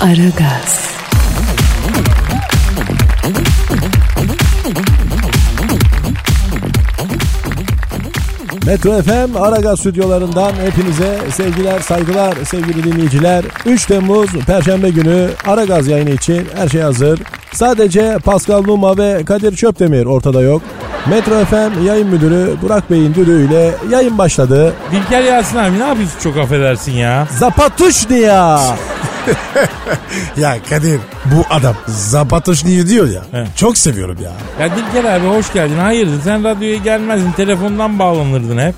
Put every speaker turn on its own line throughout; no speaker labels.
Aragaz,
Metro FM Aragaz stüdyolarından hepinize sevgiler, saygılar sevgili dinleyiciler. 3 Temmuz Perşembe günü Aragaz yayını için her şey hazır. Sadece Pascal Numa ve Kadir Çöptemir ortada yok. Metro FM yayın müdürü Burak Bey'in düdüğüyle yayın başladı.
Dilker Yasin abi ne yapıyorsun çok affedersin ya.
Zapatuş ya.
Ya Kadir bu adam Zapatoş niye diyor ya.
He.
Çok seviyorum ya.
Ya Dilker abi hoş geldin. Hayırdır sen radyoya gelmezdin telefondan bağlanırdın hep.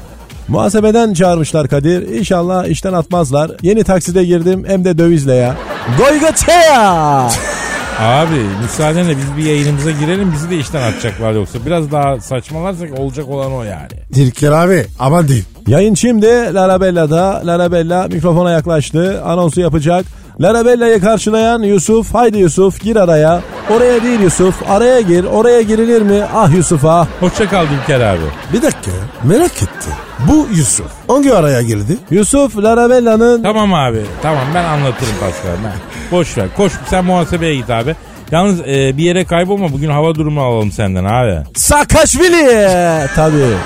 Muhasebeden çağırmışlar Kadir. İnşallah işten atmazlar. Yeni takside girdim hem de dövizle ya. Goygotea.
Abi müsaadenle biz bir yayınımıza girelim bizi de işten atacaklar yoksa. Biraz daha saçmalarsak olacak olan o yani.
Dilker abi aman değil.
Yayın şimdi Larabella'da. Larabella mikrofona yaklaştı. Anonsu yapacak. Larabella'yı karşılayan Yusuf. Haydi Yusuf gir araya. Oraya değil Yusuf. Araya gir. Oraya girilir mi? Ah Yusuf ah.
Hoşça kal Dilker abi.
Bir dakika merak ettim. Bu Yusuf hangi araya girdi?
Yusuf Larabella'nın
Tamam abi tamam ben anlatırım Pascal. Ben. Boş ver koş sen muhasebeye git abi. Yalnız e, bir yere kaybolma bugün hava durumu alalım senden abi.
Saakaşvili. Tabii.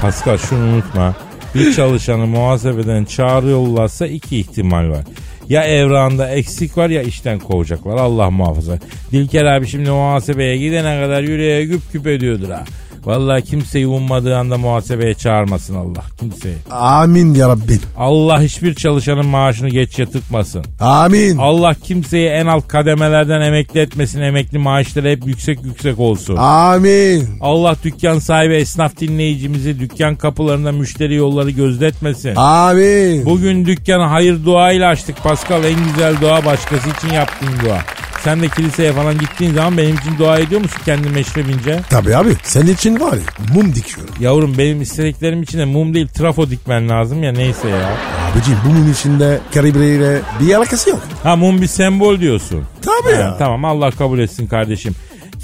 Pascal şunu unutma. Bir çalışanı muhasebeden çağrı yollarsa iki ihtimal var. Ya evrağında eksik var ya işten kovacaklar Allah muhafaza. Dilker abi şimdi muhasebeye gidene kadar yüreğe güp güp ediyordur ha. Vallahi kimseyi ummadığı anda muhasebeye çağırmasın Allah kimseyi.
Amin ya Rabbim.
Allah hiçbir çalışanın maaşını geç yatırtmasın.
Amin.
Allah kimseyi en alt kademelerden emekli etmesin. Emekli maaşları hep yüksek yüksek olsun.
Amin.
Allah dükkan sahibi esnaf dinleyicimizi dükkan kapılarında müşteri yolları gözletmesin.
Amin.
Bugün dükkanı hayır duayla açtık Pascal. En güzel dua başkası için yaptığın dua. Sen de kiliseye falan gittiğin zaman benim için dua ediyor musun kendi meşrebince?
Tabii abi senin için var ya mum dikiyorum.
Yavrum benim istediklerim için de mum değil trafo dikmen lazım ya neyse ya.
Abicim mumun içinde kalibre bir alakası yok.
Ha mum bir sembol diyorsun.
Tabii
Ha,
ya.
Tamam Allah kabul etsin kardeşim.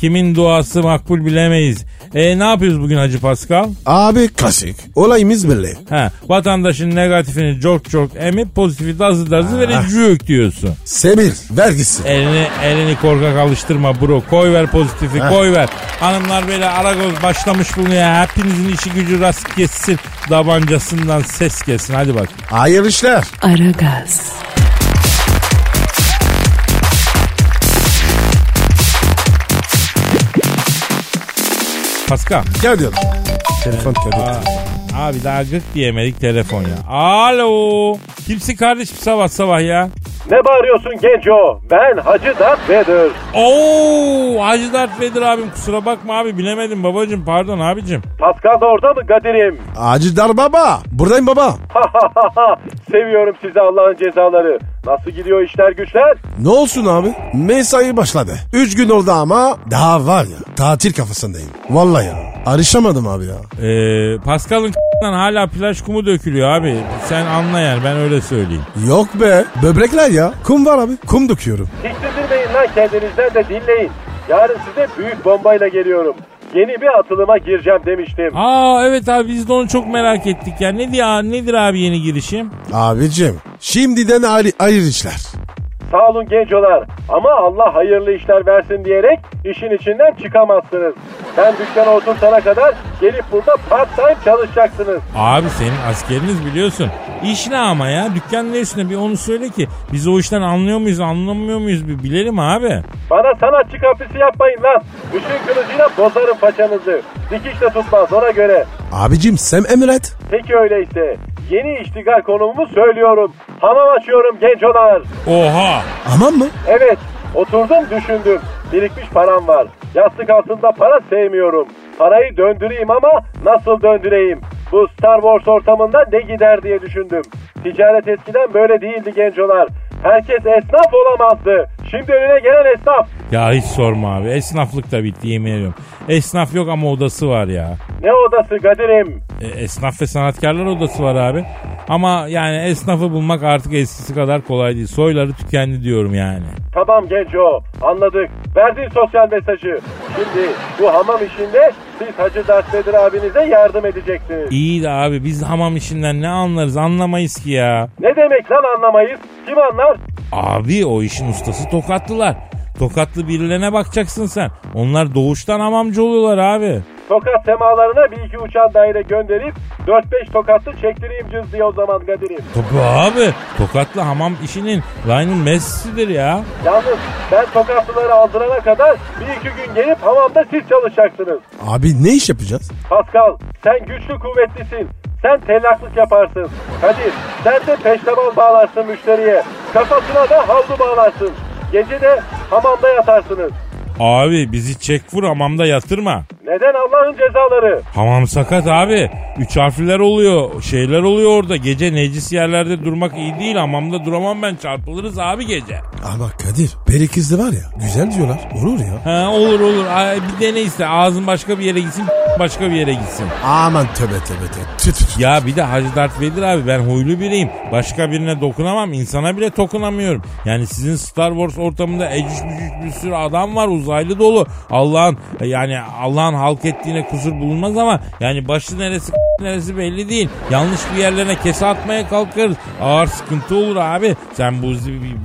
Kimin duası makbul bilemeyiz. E ne yapıyoruz bugün Hacı Pascal?
Abi klasik. Olayımız belli.
Ha, vatandaşın negatifini çok çok emip pozitifi dazı dazı vericük diyorsun.
Semir vergisi.
Elini elini korkak alıştırma bro. Koy ver pozitifi koy ver. Hanımlar böyle aragoz başlamış bulunuyor. Hepinizin işi gücü rast kessin. Dabancasından ses kessin. Hadi bak.
Hayırlı işler.
Aragaz,
Pascal.
Gel diyorum. Telefon geldi.
Aa, abi daha gık diyemedik telefon ya. Alo. Kimsin kardeşim sabah sabah ya?
Ne bağırıyorsun genco? Ben Hacı Dert Vedir.
Oo, Hacı Dert Vedir abim kusura bakma abi bilemedim babacım pardon abicim.
Pascal da orada mı Kadir'im?
Acıdar baba. Buradayım baba.
Seviyorum sizi Allah'ın cezaları. Nasıl gidiyor işler güçler?
Ne olsun abi? Mesai başladı. Üç gün oldu ama daha var ya tatil kafasındayım. Vallahi ya. Arışamadım abi ya.
Ee, Pascal'ın hala plaj kumu dökülüyor abi. Sen anla yani ben öyle söyleyeyim.
Yok be. Böbrekler ya. Kum var abi. Kum döküyorum.
Tiksindirmeyin lan kendinizden de dinleyin. Yarın size büyük bombayla geliyorum. Yeni bir atılıma gireceğim demiştim.
Aa evet abi biz de onu çok merak ettik ya. Ne diyor, nedir abi yeni girişim?
Abicim şimdiden ayrı, ayrı işler.
Sağ olun gencolar. Ama Allah hayırlı işler versin diyerek işin içinden çıkamazsınız. Ben dükkana oturtana kadar gelip burada part time çalışacaksınız.
Abi senin askeriniz biliyorsun. İş ne ama ya? Dükkan ne üstüne bir onu söyle ki biz o işten anlıyor muyuz anlamıyor muyuz bir bilelim abi.
Bana sanatçı kapısı yapmayın lan. Işın kılıcıyla bozarım paçanızı. Dikiş de tutmaz ona göre.
Abicim sen emret.
Peki öyleyse. Yeni iştigal konumumu söylüyorum. Hamam açıyorum gencolar.
Oha.
Aman mı?
Evet oturdum düşündüm. Birikmiş param var. Yastık altında para sevmiyorum. Parayı döndüreyim ama nasıl döndüreyim? Bu Star Wars ortamında ne gider diye düşündüm. Ticaret eskiden böyle değildi gencolar. Herkes esnaf olamazdı. Şimdi önüne gelen esnaf.
Ya hiç sorma abi. Esnaflık da bitti yemin ediyorum. Esnaf yok ama odası var ya.
Ne odası Kadir'im?
E, esnaf ve sanatkarlar odası var abi. Ama yani esnafı bulmak artık eskisi kadar kolay değil. Soyları tükendi diyorum yani.
Tamam genco anladık. Verdin sosyal mesajı. Şimdi bu hamam işinde siz Hacı Dert Vedir abinize yardım edeceksiniz.
İyi de abi biz hamam işinden ne anlarız anlamayız ki ya.
Ne demek lan anlamayız? Kim anlar?
Abi o işin ustası tokatlılar. Tokatlı birilerine bakacaksın sen. Onlar doğuştan hamamcı oluyorlar abi.
Tokat semalarına bir iki uçan daire gönderip 4-5 tokatlı çektireyim cız diye o zaman Kadir'im.
Tabii abi. Tokatlı hamam işinin Lionel Messi'dir ya.
Yalnız ben tokatlıları aldırana kadar bir iki gün gelip hamamda siz çalışacaksınız.
Abi ne iş yapacağız?
Pascal sen güçlü kuvvetlisin. Sen tellaklık yaparsın. Kadir sen de peştemal bağlarsın müşteriye. Kafasına da havlu bağlarsın. Gece de hamamda yatarsınız.
Abi bizi çek vur hamamda yatırma.
Neden Allah'ın cezaları?
Hamam sakat abi. Üç harfler oluyor. Şeyler oluyor orada. Gece necis yerlerde durmak iyi değil. Hamamda duramam ben. Çarpılırız abi gece.
Ama Kadir peri kızı var ya güzel diyorlar. Olur ya.
Ha, olur olur. Ay, bir dene iste. Ağzın başka bir yere gitsin. başka bir yere gitsin.
Aman tövbe tövbe tövbe.
Ya bir de Hacı Dert Vedir abi ben huylu biriyim. Başka birine dokunamam. insana bile dokunamıyorum. Yani sizin Star Wars ortamında ecüş bücüş bir sürü adam var. Uzaylı dolu. Allah'ın yani Allah'ın halk ettiğine kusur bulunmaz ama yani başı neresi neresi belli değil. Yanlış bir yerlerine kese atmaya kalkarız. Ağır sıkıntı olur abi. Sen bu,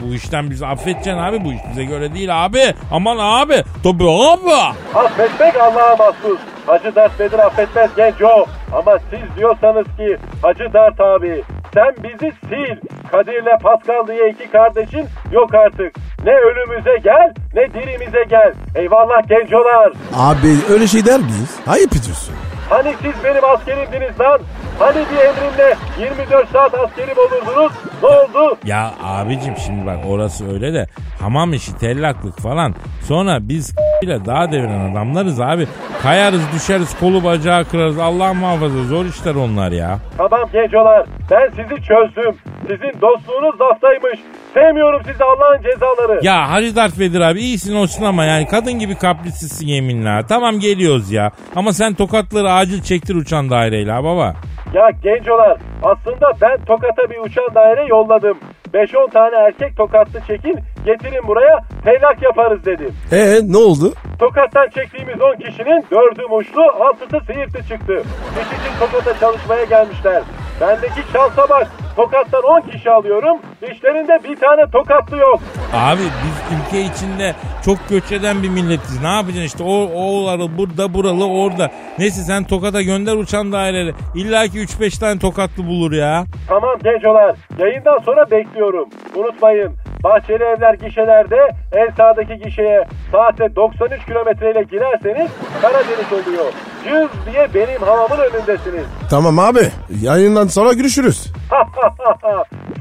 bu işten bizi affedeceksin abi. Bu iş bize göre değil abi. Aman abi. Tabii abi.
Affetmek Allah'a mahsus. Hacı Dert Vedir affetmez genco. Ama siz diyorsanız ki Hacı Dert abi sen bizi sil. Kadir'le Pascal diye iki kardeşin yok artık. Ne ölümüze gel ne dirimize gel. Eyvallah gencolar.
Abi öyle şey der miyiz? Ayıp ediyorsun.
Hani siz benim askerimdiniz lan? Hani bir emrimle 24 saat askerim olurdunuz? Ne oldu?
Ya abicim şimdi bak orası öyle de hamam işi tellaklık falan. Sonra biz ile daha deviren adamlarız abi. Kayarız düşeriz kolu bacağı kırarız Allah muhafaza zor işler onlar ya.
Tamam gencolar ben sizi çözdüm. Sizin dostluğunuz laftaymış. Sevmiyorum sizi Allah'ın cezaları.
Ya Hacı Dert Vedir abi iyisin olsun ama yani kadın gibi kaprisizsin yeminle. Tamam geliyoruz ya. Ama sen tokatları acil çektir uçan daireyle ha baba.
Ya gencolar aslında ben Tokat'a bir uçan daire yolladım. 5-10 tane erkek tokatlı çekin getirin buraya tellak yaparız dedim.
Ee ne oldu?
Tokat'tan çektiğimiz 10 kişinin 4'ü muşlu 6'sı siirtli çıktı. İş için Tokat'a çalışmaya gelmişler. Bendeki şansa bak. Tokat'tan 10 kişi alıyorum. İşlerinde bir tane tokatlı yok.
Abi biz ülke içinde çok göç eden bir milletiz. Ne yapacaksın işte o oğulları burada buralı orada. Neyse sen Tokat'a gönder uçan daireleri. İlla ki 3-5 tane tokatlı bulur ya.
Tamam gencolar. Yayından sonra bekliyorum. Unutmayın. Bahçeli evler gişelerde en sağdaki gişeye saatte 93 kilometreyle girerseniz Karadeniz oluyor. Cız diye benim hamamın önündesiniz.
Tamam abi yayından sonra görüşürüz.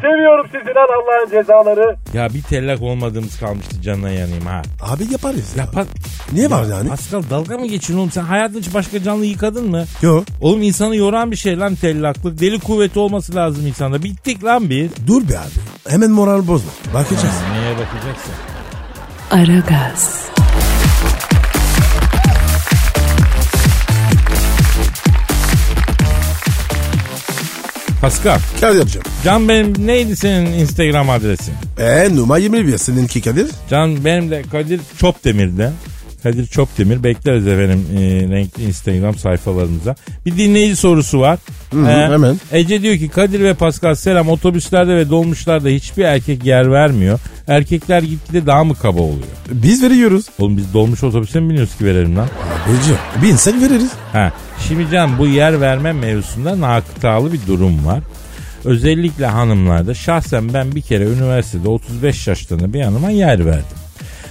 Seviyorum sizi lan Allah'ın cezaları.
Ya bir tellak olmadığımız kalmıştı canına yanayım ha.
Abi yaparız ya.
Ya pa-
Niye var
Ya
yani?
Pascal dalga mı geçiyorsun oğlum? Sen hayatında hiç başka canlı yıkadın mı?
Yo
Oğlum insanı yoran bir şey lan tellaklık. Deli kuvveti olması lazım insanda. Bittik lan biz.
dur be abi. Hemen moral bozma. Bakacağız.
Neye bakacaksın?
Aragaz,
Pascal.
Kadir'cim.
Can benim neydi senin Instagram adresin?
Ee numara 21 seninki Kadir.
Can benim de Kadir Çopdemir'de. Kadir Çopdemir bekleriz efendim e, renkli Instagram sayfalarımıza. Bir dinleyici sorusu var.
hı,
Ee,
hemen.
Ece diyor ki Kadir ve Pascal selam otobüslerde ve dolmuşlarda hiçbir erkek yer vermiyor. Erkekler gitgide daha mı kaba oluyor?
Biz veriyoruz.
Oğlum biz dolmuş otobüse mi biniyoruz ki verelim lan?
Abicim binsek veririz.
Ha, şimdi Can bu yer verme mevzusunda nakıtalı bir durum var. Özellikle hanımlarda şahsen ben bir kere üniversitede 35 yaşlarında bir hanıma yer verdim.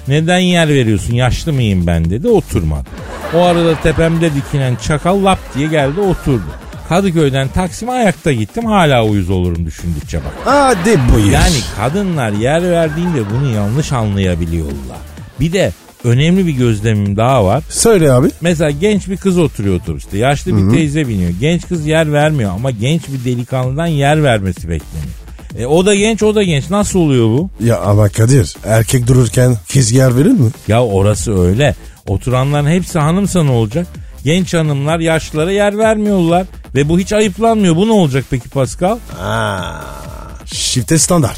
Neden yer veriyorsun yaşlı mıyım ben dedi oturmadı. O arada tepemde dikilen çakal lap diye geldi oturdu. Kadıköy'den Taksim'e ayakta gittim hala uyuz olurum düşündükçe bak.
Hadi buyur.
Yani kadınlar yer verdiğinde bunu yanlış anlayabiliyorlar. Bir de önemli bir gözlemim daha var.
Söyle abi.
Mesela genç bir kız oturuyor otobüste. Yaşlı bir teyze biniyor. Genç kız yer vermiyor ama genç bir delikanlıdan yer vermesi bekleniyor. E, o da genç o da genç. Nasıl oluyor bu?
Ya ama Kadir erkek dururken kız yer verir mi?
Ya orası öyle. Oturanların hepsi hanımsa ne olacak? Genç hanımlar yaşlılara yer vermiyorlar. Ve bu hiç ayıplanmıyor. Bu ne olacak peki Pascal?
Aa, şifte standart.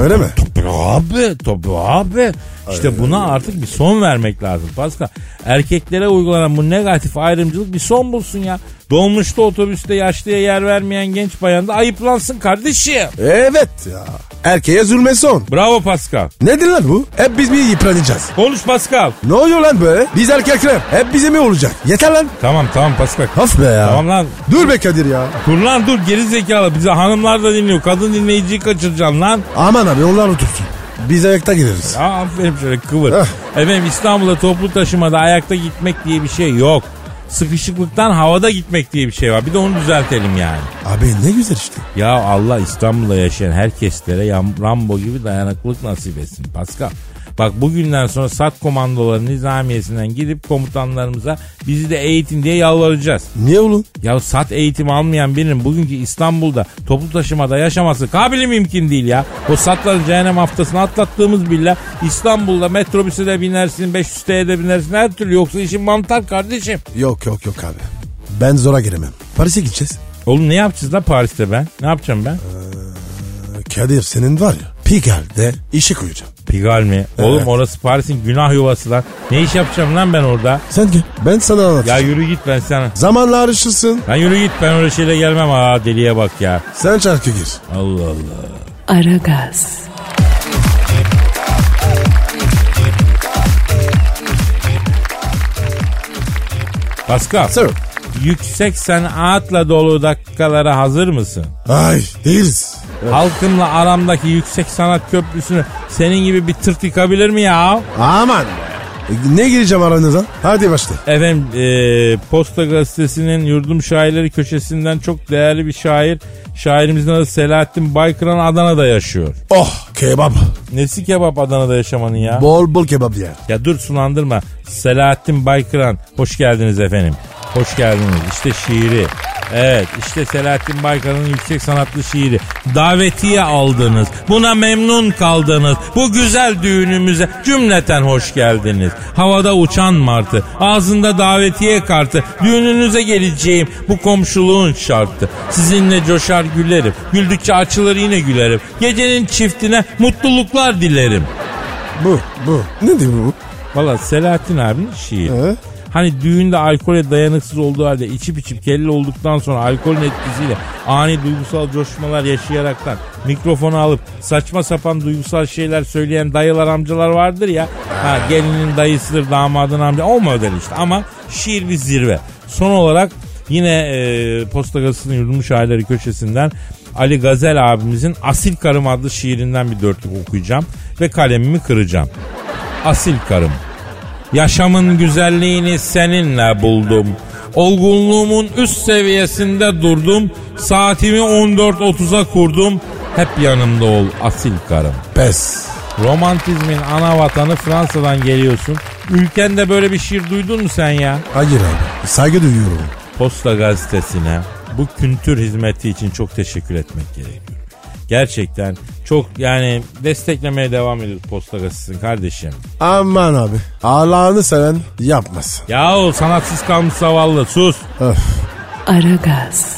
Öyle mi?
Tabii abi, tabii abi. İşte buna artık bir son vermek lazım Pascal. Erkeklere uygulanan bu negatif ayrımcılık bir son bulsun ya. Dolmuşta otobüste yaşlıya yer vermeyen genç bayan da ayıplansın kardeşim.
Evet ya. Erkeğe zulme son.
Bravo Pascal.
Nedir lan bu? Hep biz mi yıpranacağız?
Konuş Pascal.
Ne oluyor lan böyle? Biz erkekler hep bize mi olacak? Yeter lan.
Tamam tamam Pascal.
Of be ya.
Tamam lan.
Dur be Kadir ya.
Dur lan dur geri zekalı. Bize hanımlar da dinliyor. Kadın dinleyiciyi kaçıracaksın lan.
Aman abi onlar otursun. Biz ayakta gideriz.
Ya aferin şöyle kıvır. Efendim İstanbul'da toplu taşımada ayakta gitmek diye bir şey yok. Sıkışıklıktan havada gitmek diye bir şey var. Bir de onu düzeltelim yani.
Abi ne güzel işte.
Ya Allah İstanbul'da yaşayan herkeslere Rambo gibi dayanıklılık nasip etsin Pascal. Bak bugünden sonra SAT komandoları nizamiyesinden gidip komutanlarımıza bizi de eğitin diye yalvaracağız.
Niye oğlum?
Ya SAT eğitimi almayan birinin bugünkü İstanbul'da toplu taşımada yaşaması kabili mümkün değil ya. O SAT'ların cehennem haftasını atlattığımız bile İstanbul'da metrobüse de binersin, 500 TL'ye de binersin her türlü yoksa işin mantar kardeşim.
Yok yok yok abi. Ben zora giremem. Paris'e gideceğiz.
Oğlum ne yapacağız da Paris'te ben? Ne yapacağım ben?
Kadir senin var ya Pigalle işe koyacağım.
Pigal mi? Oğlum orası Paris'in günah yuvası lan. Ne iş yapacağım lan ben orada?
Sen gel. Ben sana
Ya
anlatacağım.
yürü git ben sana.
Zamanla arışırsın.
Lan yürü git ben öyle şeyle gelmem. Aa deliye bak ya.
Sen şarkı gir.
Allah Allah.
Aragaz,
Pascal.
Sir.
Yüksek sanatla dolu dakikalara hazır mısın?
Ay değiliz.
Halkımla aramdaki yüksek sanat köprüsünü senin gibi bir tırt yıkabilir mi ya?
Aman. E, Ne gireceğim aranıza? Hadi başla.
Efendim e, Posta Gazetesi'nin yurdum şairleri köşesinden çok değerli bir şair. Şairimizin adı Selahattin Baykıran Adana'da yaşıyor.
Oh kebap.
Nesi kebap Adana'da yaşamanın ya?
Bol bol kebap yer.
Ya dur sulandırma. Selahattin Baykıran. Hoş geldiniz efendim. Hoş geldiniz. İşte şiiri. Evet işte Selahattin Baykar'ın yüksek sanatlı şiiri. Davetiye aldınız. Buna memnun kaldınız. Bu güzel düğünümüze cümleten hoş geldiniz. Havada uçan martı. Ağzında davetiye kartı. Düğününüze geleceğim. Bu komşuluğun şartı. Sizinle coşar gülerim. Güldükçe açılır yine gülerim. Gecenin çiftine mutluluklar dilerim.
Bu bu. Ne diyor bu?
Valla Selahattin abinin şiiri.
He?
Hani düğünde alkole dayanıksız olduğu halde içip içip kelle olduktan sonra alkolün etkisiyle ani duygusal coşmalar yaşayaraktan mikrofonu alıp saçma sapan duygusal şeyler söyleyen dayılar amcalar vardır ya. Ha gelinin dayısıdır damadın amca o model işte ama şiir bir zirve. Son olarak yine e, Posta Gazetesi'nin yurdum şairleri köşesinden Ali Gazel abimizin Asil Karım adlı şiirinden bir dörtlük okuyacağım ve kalemimi kıracağım. Asil Karım Yaşamın güzelliğini seninle buldum. Olgunluğumun üst seviyesinde durdum. Saatimi 14.30'a kurdum. Hep yanımda ol asil karım.
Pes.
Romantizmin ana vatanı Fransa'dan geliyorsun. Ülkende böyle bir şiir duydun mu sen ya?
Hayır abi. Saygı duyuyorum.
Posta gazetesine bu kültür hizmeti için çok teşekkür etmek gerekiyor. Gerçekten çok yani desteklemeye devam ediyoruz Posta Gazetesi'ni kardeşim.
Aman abi. Allah'ını seven yapmasın.
Yahu sanatsız kalmış zavallı sus.
Öf.
Aragaz,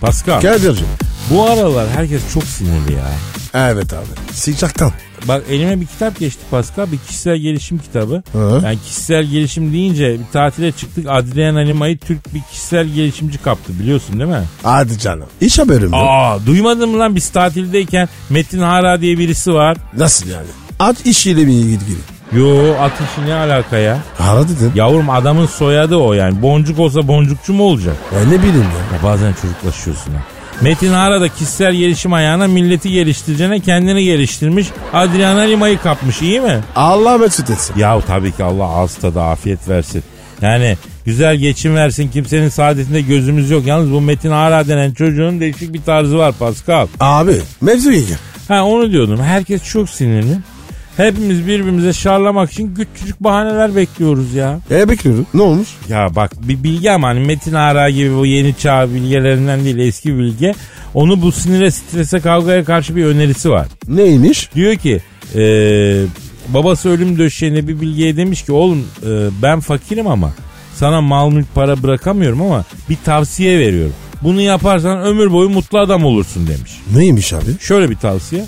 Pascal
Kadir'cim.
bu aralar herkes çok sinirli ya.
Evet abi. Sıcaktan.
Bak elime bir kitap geçti Pascal bir kişisel gelişim kitabı.
Hı.
Yani kişisel gelişim deyince bir tatile çıktık Adriana Lima'yı Türk bir kişisel gelişimci kaptı biliyorsun değil mi?
Hadi canım. İş haberim mi?
Aa duymadın mı lan biz tatildeyken Metin Hara diye birisi var.
Nasıl yani? At işiyle mi ilgili?
Yo at işi ne alaka ya?
Hara dedim.
Yavrum adamın soyadı o yani. Boncuk olsa boncukçu mu olacak?
Ya ne bileyim ya.
Ya bazen çocuklaşıyorsun ha. Metin Hara da kişisel gelişim ayağına milleti geliştireceğine kendini geliştirmiş. Adriana Lima'yı kapmış iyi mi?
Allah mesut etsin.
Ya tabii ki Allah ağız tadı afiyet versin. Yani güzel geçim versin kimsenin saadetinde gözümüz yok. Yalnız bu Metin Ara denen çocuğun değişik bir tarzı var Pascal.
Abi mevzuya gir.
Ha onu diyordum. Herkes çok sinirli. Hepimiz birbirimize şarlamak için küçücük bahaneler bekliyoruz ya.
E bekliyorum. Ne olmuş?
Ya bak bir bilgi ama hani Metin Ara gibi bu yeni çağ bilgelerinden değil eski bilgi. Onu bu sinire strese kavgaya karşı bir önerisi var.
Neymiş?
Diyor ki e, babası ölüm döşeğinde bir bilgiye demiş ki oğlum e, ben fakirim ama sana mal mülk para bırakamıyorum ama bir tavsiye veriyorum. Bunu yaparsan ömür boyu mutlu adam olursun demiş.
Neymiş abi?
Şöyle bir tavsiye.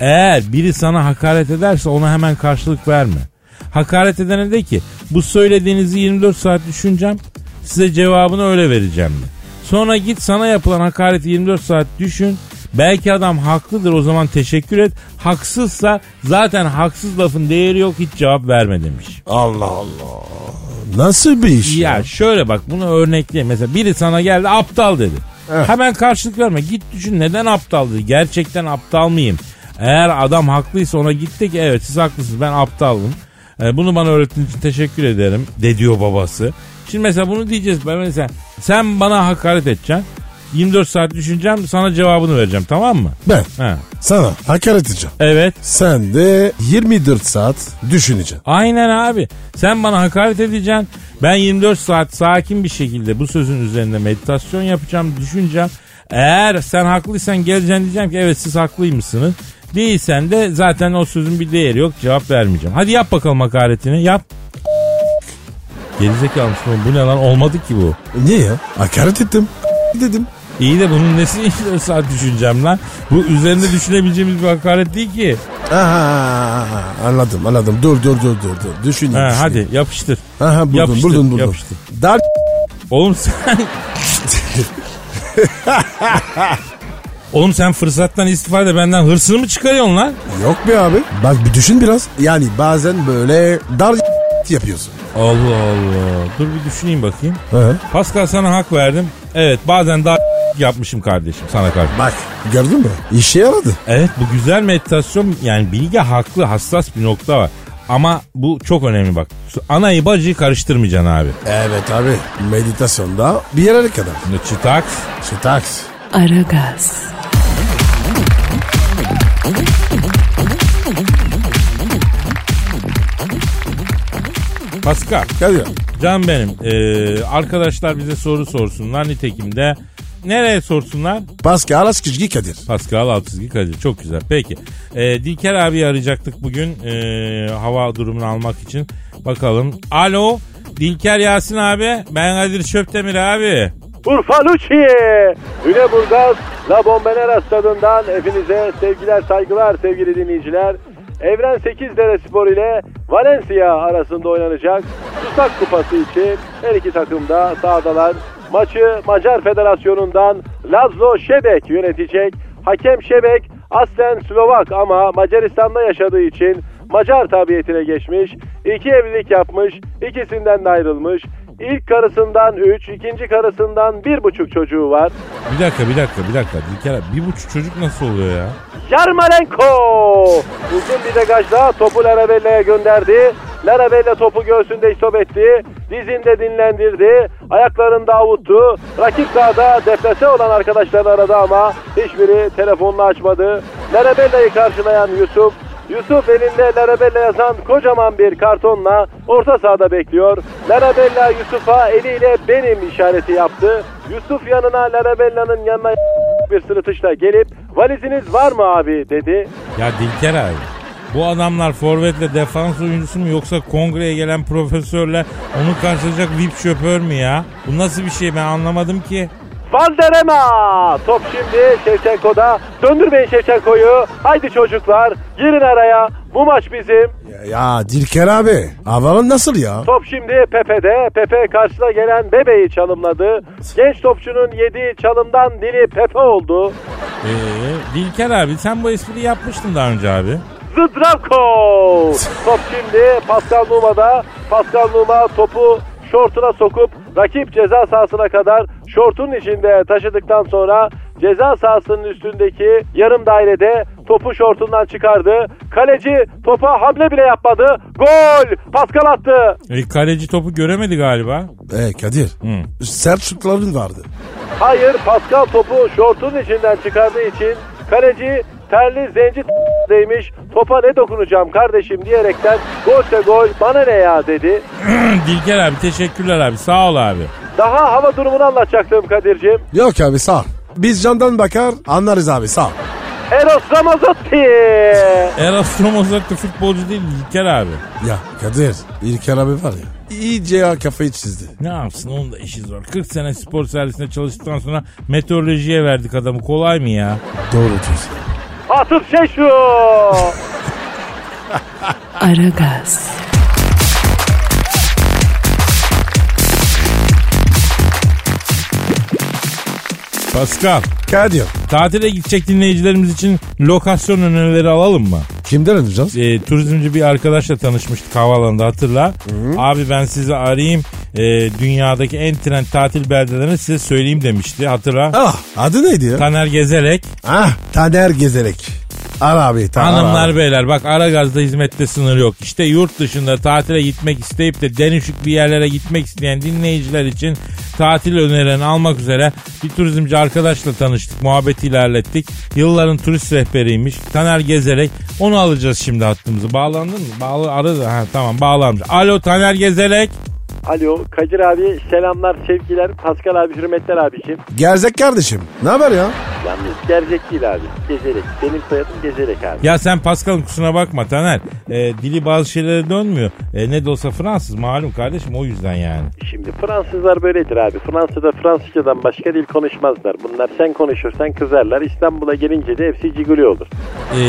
Eğer biri sana hakaret ederse ona hemen karşılık verme. Hakaret edene de ki bu söylediğinizi 24 saat düşüneceğim. Size cevabını öyle vereceğim de. Sonra git sana yapılan hakareti 24 saat düşün. Belki adam haklıdır o zaman teşekkür et. Haksızsa zaten haksız lafın değeri yok hiç cevap verme demiş.
Allah Allah. Nasıl bir iş ya?
Ya şöyle bak bunu örnekleyeyim. Mesela biri sana geldi aptal dedi. Hemen karşılık verme. Git düşün neden aptal dedi. Gerçekten aptal mıyım? Eğer adam haklıysa ona git de ki evet siz haklısınız ben aptalım. Ee, bunu bana öğrettiğiniz için teşekkür ederim de diyor babası. Şimdi mesela bunu diyeceğiz. Ben mesela sen bana hakaret edeceksin. 24 saat düşüneceğim sana cevabını vereceğim tamam mı?
Ben
He.
sana hakaret edeceğim.
Evet.
Sen de 24 saat düşüneceksin.
Aynen abi. Sen bana hakaret edeceksin. Ben 24 saat sakin bir şekilde bu sözün üzerinde meditasyon yapacağım, düşüneceğim. Eğer sen haklıysan geleceksin diyeceğim ki evet siz haklıymışsınız. Değilsen de zaten o sözün bir değeri yok cevap vermeyeceğim. Hadi yap bakalım hakaretini yap. Gerizekalı mısın oğlum? bu ne lan olmadı ki bu.
Niye ya? Hakaret ettim. Dedim.
İyi de bunun nesi 24 saat düşüneceğim lan? Bu üzerinde düşünebileceğimiz bir hakaret değil ki.
Aha, anladım anladım. Dur dur dur dur. dur. Düşüneyim.
Ha,
düşüneyim.
hadi yapıştır.
Aha, buldum,
Yapıştır,
buldum, buldum.
yapıştır.
Dar
Oğlum sen... Oğlum sen fırsattan istifade benden hırsını mı çıkarıyorsun lan?
yok be abi. Bak bir düşün biraz. Yani bazen böyle dar yapıyorsun.
Allah Allah. Dur bir düşüneyim bakayım.
Hı.
Pascal sana hak verdim. Evet bazen daha yapmışım kardeşim sana karşı.
Bak gördün mü? İşe yaradı.
Evet bu güzel meditasyon yani bilgi haklı hassas bir nokta var. Ama bu çok önemli bak. Anayı bacıyı karıştırmayacaksın abi.
Evet abi. Meditasyonda bir yere kadar.
Çıtaks.
Çıtaks.
Aragaz,
Pascal.
Kadir.
Can benim. Ee, arkadaşlar bize soru sorsunlar. Nitekim de nereye sorsunlar?
Pascal Askışgi Kadir.
Pascal Altçizgi Kadir. Çok güzel. Peki. Ee, Dilker abi arayacaktık bugün ee, hava durumunu almak için. Bakalım. Alo. Dilker Yasin abi. Ben Kadir Çöptemir abi.
Urfa Lucci, Lüleburgaz, La Bombonera stadından hepinize sevgiler saygılar sevgili dinleyiciler. Evren 8 Dere Spor ile Valencia arasında oynanacak Susak Kupası için her iki takım da sahadalar. Maçı Macar Federasyonu'ndan Lazlo Şebek yönetecek. Hakem Şebek aslen Slovak ama Macaristan'da yaşadığı için Macar tabiyetine geçmiş. İki evlilik yapmış, ikisinden de ayrılmış. İlk karısından 3, ikinci karısından 1,5 çocuğu var.
Bir dakika bir dakika bir dakika. Dilker abi bir buçuk çocuk nasıl oluyor ya?
Yarmolenko uzun bir degajla topu Larabella'ya gönderdi. Larabella topu göğsünde istop etti. Dizinde dinlendirdi. Ayaklarında avuttu. Rakip sahada deplase olan arkadaşlarını aradı ama hiçbiri telefonunu açmadı. Larabella'yı karşılayan Yusuf Yusuf elinde Larabella yazan kocaman bir kartonla orta sahada bekliyor. Larabella Yusuf'a eliyle benim işareti yaptı. Yusuf yanına Larabella'nın yanına bir sırıtışla gelip valiziniz var mı abi dedi.
Ya Dilker abi. Bu adamlar forvetle defans oyuncusu mu yoksa kongreye gelen profesörle onu karşılayacak VIP şoför mü ya? Bu nasıl bir şey ben anlamadım ki.
Valderema! Top şimdi Şevçenko'da. Döndürmeyin Şevçenko'yu. Haydi çocuklar girin araya. Bu maç bizim.
Ya, ya Dilker abi. Havalan nasıl ya?
Top şimdi Pepe'de. Pepe karşısına gelen Bebe'yi çalımladı. Genç topçunun yediği çalımdan dili Pepe oldu.
Ee, Dilker abi sen bu espriyi yapmıştın daha önce abi.
Zdravko! Top şimdi Pascal Numa'da. Pascal Numa topu şortuna sokup rakip ceza sahasına kadar şortun içinde taşıdıktan sonra ceza sahasının üstündeki yarım dairede topu şortundan çıkardı. Kaleci topa hamle bile yapmadı. Gol! Pascal attı.
E, kaleci topu göremedi galiba.
E Kadir.
Hı.
Sert şutların vardı.
Hayır Pascal topu şortun içinden çıkardığı için kaleci terli zenci değmiş. Topa ne dokunacağım kardeşim diyerekten golse gol bana ne ya dedi.
Dilker abi teşekkürler abi sağ ol abi.
Daha hava durumunu anlatacaktım Kadir'cim.
Yok abi sağ ol. Biz candan bakar anlarız abi sağ ol.
Eros Ramazzotti.
Eros Ramazzotti futbolcu değil Dilker abi.
Ya Kadir İlker abi var ya iyice ya kafayı çizdi.
Ne yapsın onun da işi zor. 40 sene spor servisinde çalıştıktan sonra meteorolojiye verdik adamı kolay mı ya?
Doğru diyorsun.
Atıf Şeşu.
Aragaz,
Pascal
Kadir
tatile gidecek dinleyicilerimiz için lokasyon önerileri alalım mı?
kimden alacağız?
e, turizmci bir arkadaşla tanışmıştık havaalanında hatırla. Abi ben sizi arayayım e, dünyadaki en trend tatil beldelerini size söyleyeyim demişti hatırla.
Ah adı neydi ya?
Taner Gezerek.
ah Taner Gezerek. Ar abi. ta- ar
Hanımlar
abi.
beyler bak Aragaz'da hizmette sınır yok. İşte yurt dışında tatile gitmek isteyip de denişik bir yerlere gitmek isteyen dinleyiciler için tatil önerilerini almak üzere bir turizmci arkadaşla tanıştık. Muhabbeti ilerlettik. Yılların turist rehberiymiş. Taner Gezerek. Onu alacağız şimdi hattımızı. Bağlandın mı? Bağlı aradı. Ha, tamam bağlanmış. Alo Taner Gezerek.
Alo Kadir abi selamlar sevgiler. Pascal abi hürmetler abiciğim.
Gerzek kardeşim. Ne haber ya?
Yalnız gerçek değil abi. Gezerek. Benim soyadım Gezerek abi.
Ya sen Pascal'ın kusuna bakma Taner. E, dili bazı şeylere dönmüyor. E, ne de olsa Fransız malum kardeşim o yüzden yani.
Şimdi Fransızlar böyledir abi. Fransa'da Fransızcadan başka dil konuşmazlar. Bunlar sen konuşursan kızarlar. İstanbul'a gelince de hepsi ciguli olur.
E,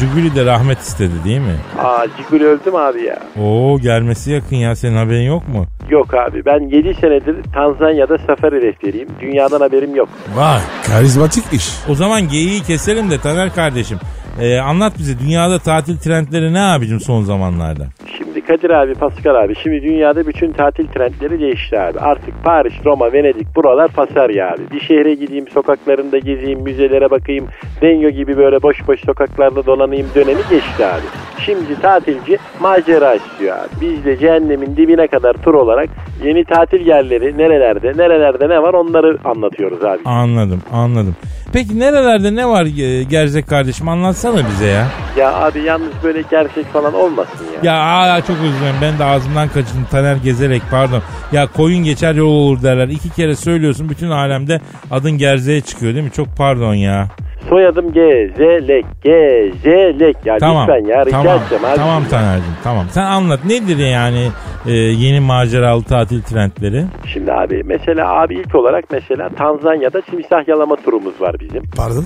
Cuguli de rahmet istedi değil mi?
Aa ciguli öldü mü abi ya?
Oo gelmesi yakın ya senin haberin yok mu?
Yok abi ben 7 senedir Tanzanya'da safari rehberiyim. Dünyadan haberim yok.
Vay karizmatik iş.
O zaman geyiği keselim de Taner kardeşim. Ee, anlat bize dünyada tatil trendleri ne abicim son zamanlarda?
Şimdi Kadir abi, Pascal abi. Şimdi dünyada bütün tatil trendleri değişti abi. Artık Paris, Roma, Venedik buralar pasarya abi. Bir şehre gideyim, sokaklarında gezeyim, müzelere bakayım. Denyo gibi böyle boş boş sokaklarda dolanayım dönemi geçti abi. Şimdi tatilci macera istiyor abi. Biz de cehennemin dibine kadar tur olarak yeni tatil yerleri nerelerde, nerelerde ne var onları anlatıyoruz abi.
Anladım anladım. Peki nerelerde ne var e, Gerzek kardeşim anlatsana bize ya.
Ya abi yalnız böyle gerçek falan olmasın ya.
Ya aa, çok dilerim ben de ağzımdan kaçırdım Taner gezerek pardon. Ya koyun geçer yol olur derler. İki kere söylüyorsun bütün alemde adın Gerze'ye çıkıyor değil mi? Çok pardon ya.
Soyadım Gezelek, Gezelek. Ya
Tamam.
lütfen ya rica
tamam,
edeceğim abi.
Tamam Taner'cim tamam. Sen anlat nedir yani e, yeni maceralı tatil trendleri?
Şimdi abi mesela abi ilk olarak mesela Tanzanya'da timsah yalama turumuz var bizim.
Pardon?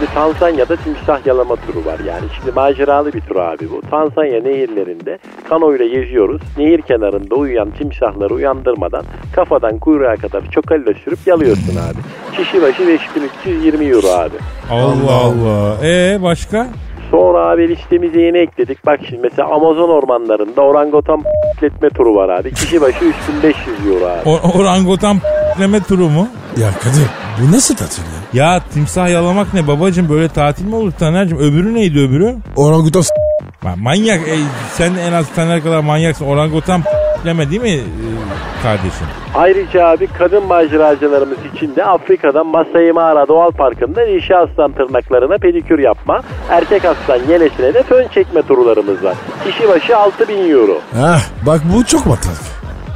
Şimdi Tanzanya'da timsah yalama turu var yani. Şimdi maceralı bir tur abi bu. Tanzanya nehirlerinde kanoyla geziyoruz. Nehir kenarında uyuyan timsahları uyandırmadan kafadan kuyruğa kadar çokalla sürüp yalıyorsun abi. Kişi başı 5320 euro abi.
Allah Allah. E başka?
Sonra abi listemize yeni ekledik. Bak şimdi mesela Amazon ormanlarında orangutan etme turu var abi. Kişi başı 3500 euro abi.
O- orangutan p**leme turu mu?
Ya Kadir bu nasıl tatil ya?
Ya timsah yalamak ne babacım böyle tatil mi olur Taner'cim? Öbürü neydi öbürü?
Orangutan s-
Lan manyak e, sen en az Taner kadar manyaksın. Orangutan p**leme değil mi e, kardeşim?
Ayrıca abi kadın maceracılarımız için de Afrika'dan Masai Mara Doğal Parkı'nda dişi aslan tırnaklarına pedikür yapma, erkek aslan yelesine de fön çekme turlarımız var. Kişi başı 6000 euro.
Heh, bak bu çok matrak.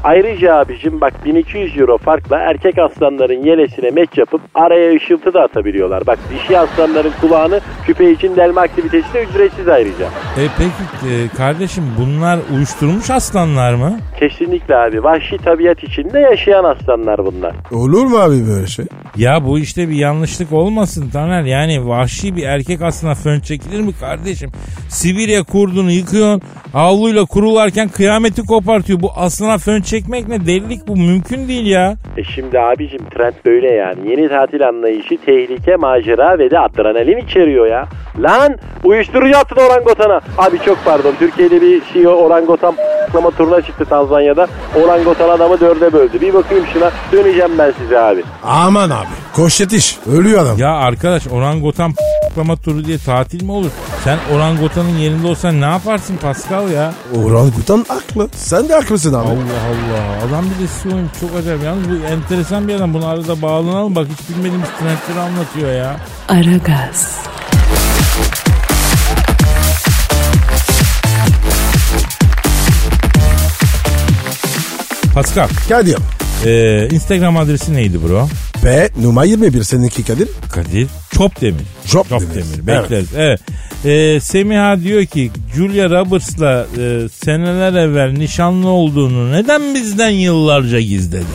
Ayrıca abicim bak 1200 euro farkla erkek aslanların yelesine meç yapıp araya ışıltı da atabiliyorlar. Bak dişi aslanların kulağını küpe için delme aktivitesi de ücretsiz ayrıca.
E peki e, kardeşim bunlar uyuşturmuş aslanlar mı?
Kesinlikle abi vahşi tabiat içinde yaşayan aslanlar bunlar.
Olur mu abi böyle şey?
Ya bu işte bir yanlışlık olmasın Taner. Yani vahşi bir erkek aslına fön çekilir mi kardeşim? Sibirya kurdunu yıkıyorsun. Havluyla kurularken kıyameti kopartıyor. Bu aslına fön çekmek ne? Delilik bu. Mümkün değil ya.
E şimdi abicim trend böyle yani. Yeni tatil anlayışı tehlike, macera ve de adrenalin içeriyor ya. Lan uyuşturucu attın orangotana. Abi çok pardon Türkiye'de bir şey orangotan patlama turuna çıktı Tanzanya'da. Orangotan adamı dörde böldü. Bir bakayım şuna döneceğim ben size abi.
Aman abi. Koş yetiş. Ölüyor adam.
Ya arkadaş orangutan p***lama turu diye tatil mi olur? Sen orangutanın yerinde olsan ne yaparsın Pascal ya?
Orangutan haklı. Sen de haklısın abi.
Allah Allah. Adam bir de suyum çok acayip. Yalnız bu enteresan bir adam. Bunu arada bağlanalım. Bak hiç bilmediğimiz trendleri anlatıyor ya.
Aragaz,
Pascal.
Kadir.
e, Instagram adresi neydi bro?
B numara 21 seninki Kadir.
Kadir Çopdemir.
Çopdemir.
Çopdemir. Bekleriz. Evet. Ee, Semiha diyor ki Julia Roberts'la e, seneler evvel nişanlı olduğunu neden bizden yıllarca gizledin?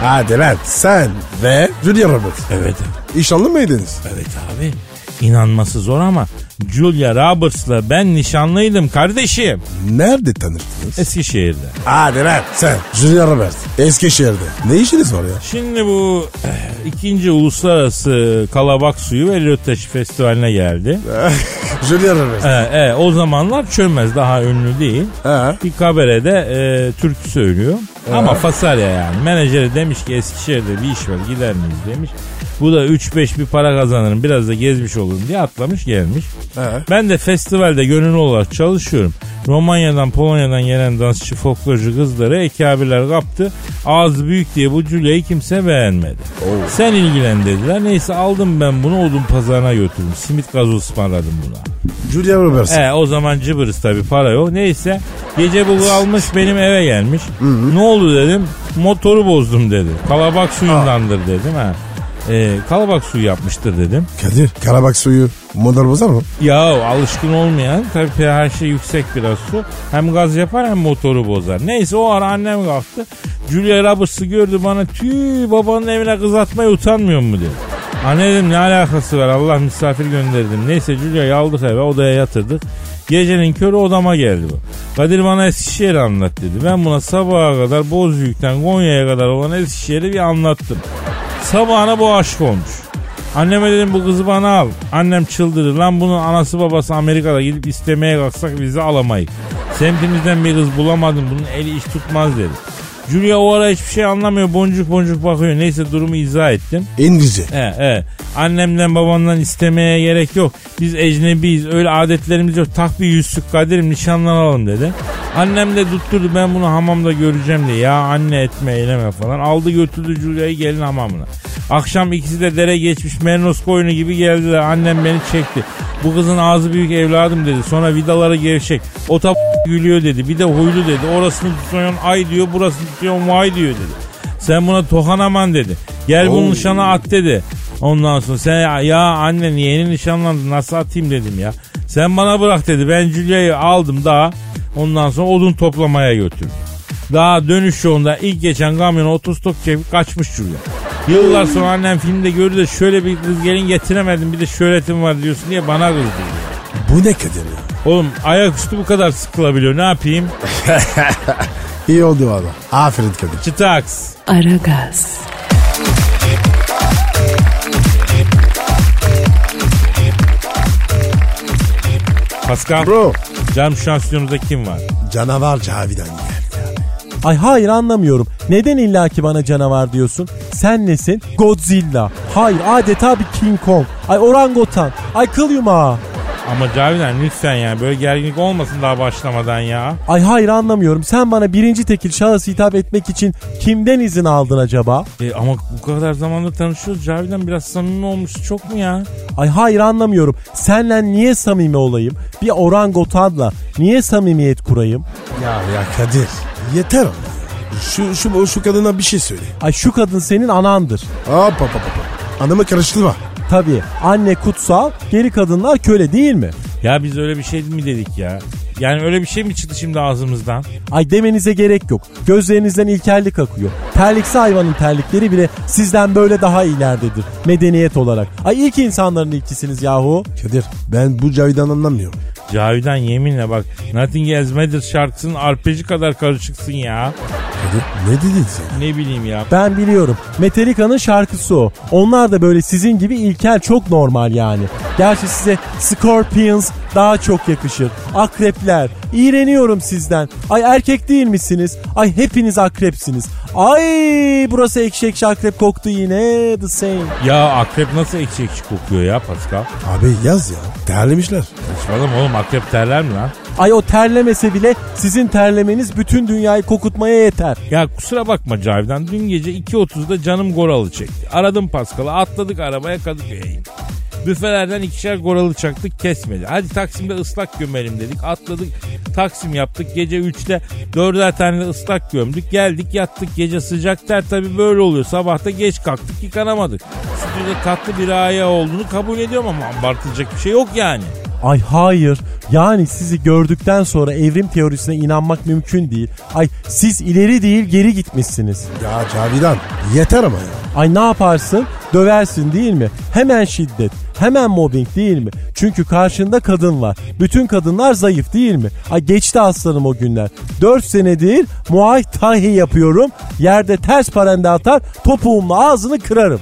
Hadi lan sen ve Julia Roberts.
Evet.
İnşallah mıydınız?
Evet abi. İnanması zor ama Julia Roberts'la ben nişanlıydım kardeşim.
Nerede tanıştınız?
Eskişehir'de.
Hadi lan sen. Julia Roberts. Eskişehir'de. Ne işiniz var ya?
Şimdi bu eh, ikinci uluslararası kalabak suyu ve Röteş Festivali'ne geldi.
Julia Roberts.
Ee, e, o zamanlar çömez daha ünlü değil.
Ha.
Bir kabarede e, türkü söylüyor. Ama Fasarya yani. Menajeri demiş ki Eskişehir'de bir iş var gider miyiz demiş. Bu da 3-5 bir para kazanırım biraz da gezmiş olurum diye atlamış gelmiş.
Ha.
Ben de festivalde gönüllü olarak çalışıyorum. Romanya'dan Polonya'dan gelen dansçı folklorcu kızları ekabirler kaptı. Ağzı büyük diye bu Julia'yı kimse beğenmedi. Sen ilgilen dediler. Neyse aldım ben bunu odun pazarına götürdüm. Simit gazoz ısmarladım buna.
Julia Roberts.
E o zaman cıbırız tabi para yok. Neyse gece bu almış benim eve gelmiş. Ne oldu dedim. Motoru bozdum dedi. Kalabak suyundandır dedim ha. E, kalabak suyu yapmıştır dedim.
Kadir karabak suyu motor bozar mı?
Ya alışkın olmayan tabii pH yüksek biraz su. Hem gaz yapar hem motoru bozar. Neyse o ara annem kalktı. Julia Roberts'ı gördü bana tüy babanın evine kız atmaya utanmıyor mu dedi. Anne dedim ne alakası var Allah misafir gönderdim. Neyse Julia'yı aldık eve odaya yatırdık. Gecenin körü odama geldi bu. Kadir bana Eskişehir'i anlat dedi. Ben buna sabaha kadar Bozüyük'ten Konya'ya kadar olan Eskişehir'i bir anlattım. Sabahına bu aşık olmuş. Anneme dedim bu kızı bana al. Annem çıldırır. Lan bunun anası babası Amerika'da gidip istemeye kalksak vize alamayız. Semtimizden bir kız bulamadım. Bunun eli iş tutmaz dedi. Julia o ara hiçbir şey anlamıyor. Boncuk boncuk bakıyor. Neyse durumu izah ettim.
İngilizce.
He, he. Annemden babamdan istemeye gerek yok. Biz ecnebiyiz. Öyle adetlerimiz yok. Tak bir yüzsük kaderim nişanlanalım dedi. Annem de tutturdu ben bunu hamamda göreceğim diye. Ya anne etme eyleme falan. Aldı götürdü Julia'yı gelin hamamına. Akşam ikisi de dere geçmiş mernos koyunu gibi geldiler. Annem beni çekti. Bu kızın ağzı büyük evladım dedi. Sonra vidaları gevşek. O tap gülüyor dedi. Bir de huylu dedi. Orasını tutuyorsun ay diyor. Burasını tutuyorsun vay diyor dedi. Sen buna tokanaman dedi. Gel bunun nişana at dedi. Ondan sonra sen ya, ya anne yeni nişanlandın nasıl atayım dedim ya. Sen bana bırak dedi. Ben Julia'yı aldım daha. Ondan sonra odun toplamaya götürdüm. Daha dönüş yolunda ilk geçen kamyona 30 tok çekip kaçmış Julia. Yıllar sonra annem filmde gördü de şöyle bir kız gelin getiremedim bir de şöhretim var diyorsun diye bana kızdı.
Bu ne Kadir ya?
Oğlum ayaküstü bu kadar sıkılabiliyor ne yapayım?
İyi oldu valla. Aferin Kadir.
Çıtaks.
Aragaz,
Pascal.
Bro.
An stüdyomuzda kim var?
Canavar Cavidan geldi.
Ay hayır anlamıyorum. Neden illaki bana canavar diyorsun? Sen nesin? Godzilla. Hayır adeta bir King Kong. Ay orangutan. Ay kıl yumağı.
Ama Cavidan lütfen ya böyle gerginlik olmasın daha başlamadan ya.
Ay hayır anlamıyorum. Sen bana birinci tekil şahıs hitap etmek için kimden izin aldın acaba?
E, ama bu kadar zamandır tanışıyoruz Cavidan biraz samimi olmuş çok mu ya?
Ay hayır anlamıyorum. Senle niye samimi olayım? Bir orangutanla niye samimiyet kurayım?
Ya ya Kadir. Yeter ama. Şu, şu, şu kadına bir şey söyle.
Ay şu kadın senin anandır.
Hop hop hop. hop. Anamı karıştırma.
Tabii anne kutsal, geri kadınlar köle değil mi?
Ya biz öyle bir şey mi dedik ya? Yani öyle bir şey mi çıktı şimdi ağzımızdan?
Ay demenize gerek yok. Gözlerinizden ilkellik akıyor. Terliksi hayvanın terlikleri bile sizden böyle daha ilerdedir. Medeniyet olarak. Ay ilk insanların ilkisiniz yahu.
Kadir ben bu Cavidan anlamıyorum.
Cavidan yeminle bak Nothing Else Matters şarkısının arpeji kadar karışıksın ya.
Kadir ne dedin sen?
Ne bileyim ya.
Ben biliyorum. Metallica'nın şarkısı o. Onlar da böyle sizin gibi ilkel çok normal yani. Gerçi size Scorpions daha çok yakışır. Akrepler. İğreniyorum sizden. Ay erkek değil misiniz? Ay hepiniz akrepsiniz. Ay burası ekşi ekşi akrep koktu yine. The same.
Ya akrep nasıl ekşi ekşi kokuyor ya Pascal?
Abi yaz ya. Terlemişler.
Saçmalama oğlum akrep terler mi lan?
Ay o terlemese bile sizin terlemeniz bütün dünyayı kokutmaya yeter.
Ya kusura bakma Cavidan dün gece 2.30'da canım goralı çekti. Aradım Pascal'ı atladık arabaya Kadıköy'e. Büfelerden ikişer goralı çaktık kesmedi. Hadi Taksim'de ıslak gömelim dedik. Atladık Taksim yaptık. Gece 3'te dörder tane de ıslak gömdük. Geldik yattık. Gece sıcak ter tabii böyle oluyor. Sabahta geç kalktık yıkanamadık. Stüdyoda tatlı bir aya olduğunu kabul ediyorum ama abartılacak bir şey yok yani.
Ay hayır. Yani sizi gördükten sonra evrim teorisine inanmak mümkün değil. Ay siz ileri değil geri gitmişsiniz.
Ya Cavidan yeter ama ya.
Ay ne yaparsın? Döversin değil mi? Hemen şiddet. Hemen mobbing değil mi? Çünkü karşında kadın var. Bütün kadınlar zayıf değil mi? Ay geçti aslanım o günler. 4 senedir Muay Thai yapıyorum. Yerde ters parende atar topuğumla ağzını kırarım.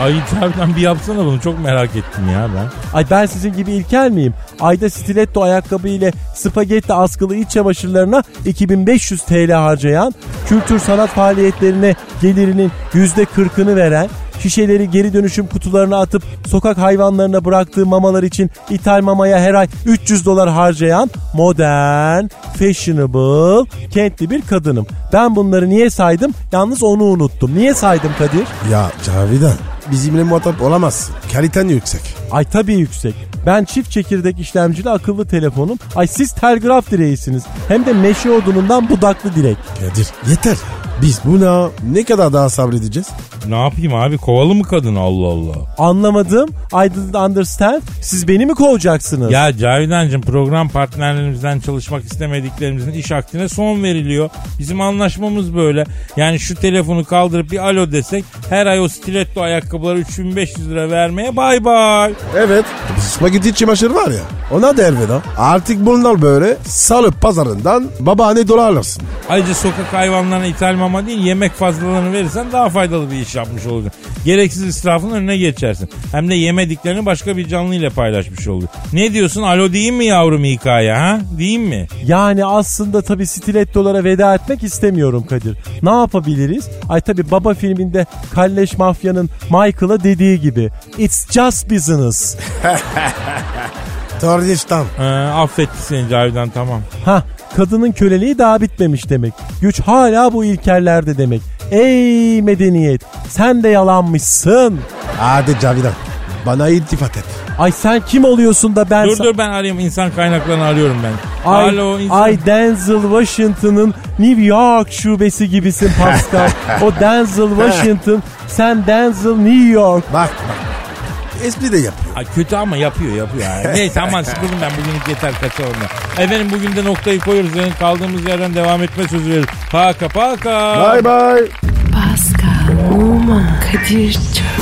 Ay Cavidan bir yapsana bunu çok merak ettim ya ben.
Ay ben sizin gibi ilkel miyim? Ayda stiletto ayakkabı ile spagetti askılı iç çamaşırlarına 2500 TL harcayan, kültür sanat faaliyetlerine gelirinin %40'ını veren, şişeleri geri dönüşüm kutularına atıp sokak hayvanlarına bıraktığı mamalar için ithal mamaya her ay 300 dolar harcayan modern, fashionable, kentli bir kadınım. Ben bunları niye saydım? Yalnız onu unuttum. Niye saydım Kadir?
Ya Cavidan bizimle muhatap olamazsın. Kaliten yüksek.
Ay tabii yüksek. Ben çift çekirdek işlemcili akıllı telefonum. Ay siz telgraf direğisiniz. Hem de meşe odunundan budaklı direk.
Kadir yeter. Biz buna ne kadar daha sabredeceğiz?
Ne yapayım abi kovalı mı kadın Allah Allah.
Anlamadım. I didn't understand. Siz beni mi kovacaksınız?
Ya Cavidancığım program partnerlerimizden çalışmak istemediklerimizin iş akdine son veriliyor. Bizim anlaşmamız böyle. Yani şu telefonu kaldırıp bir alo desek her ay o stiletto ayakkabıları 3500 lira vermeye bay bay.
Evet. Spagetti çamaşır var ya. Ona da elveda. Artık bunlar böyle salıp pazarından babaanne dolar alırsın.
Ayrıca sokak hayvanlarına ithal mama değil yemek fazlalarını verirsen daha faydalı bir iş yapmış olacaksın. Gereksiz israfın önüne geçersin. Hem de yemediklerini başka bir canlı ile paylaşmış olur. Ne diyorsun alo değil mi yavrum hikaye ha? Değil mi?
Yani aslında tabii stilettolara veda etmek istemiyorum Kadir. Ne yapabiliriz? Ay tabii Baba filminde Kalleş Mafya'nın Michael'a dediği gibi. It's just business.
Tordistan.
Ee, affetti seni Cavidan tamam.
Ha, kadının köleliği daha bitmemiş demek. Güç hala bu ilkellerde demek. Ey medeniyet, sen de yalanmışsın.
Hadi Cavidan. Bana iltifat et.
Ay sen kim oluyorsun da ben...
Dur dur ben arayayım insan kaynaklarını arıyorum ben.
Ay,
Alo insan.
ay Denzel Washington'ın New York şubesi gibisin Pascal. o Denzel Washington, sen Denzel New York.
Bak bak. Espri de yapıyor.
Ay, kötü ama yapıyor yapıyor. Yani. Neyse aman sıkıldım ben bugünlük yeter kaçalım ben. Efendim bugün de noktayı koyuyoruz. Yani kaldığımız yerden devam etme sözü veriyoruz. Paka paka.
Bye bye.
Pascal, Oman, Kadir çok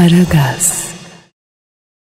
Aragaz.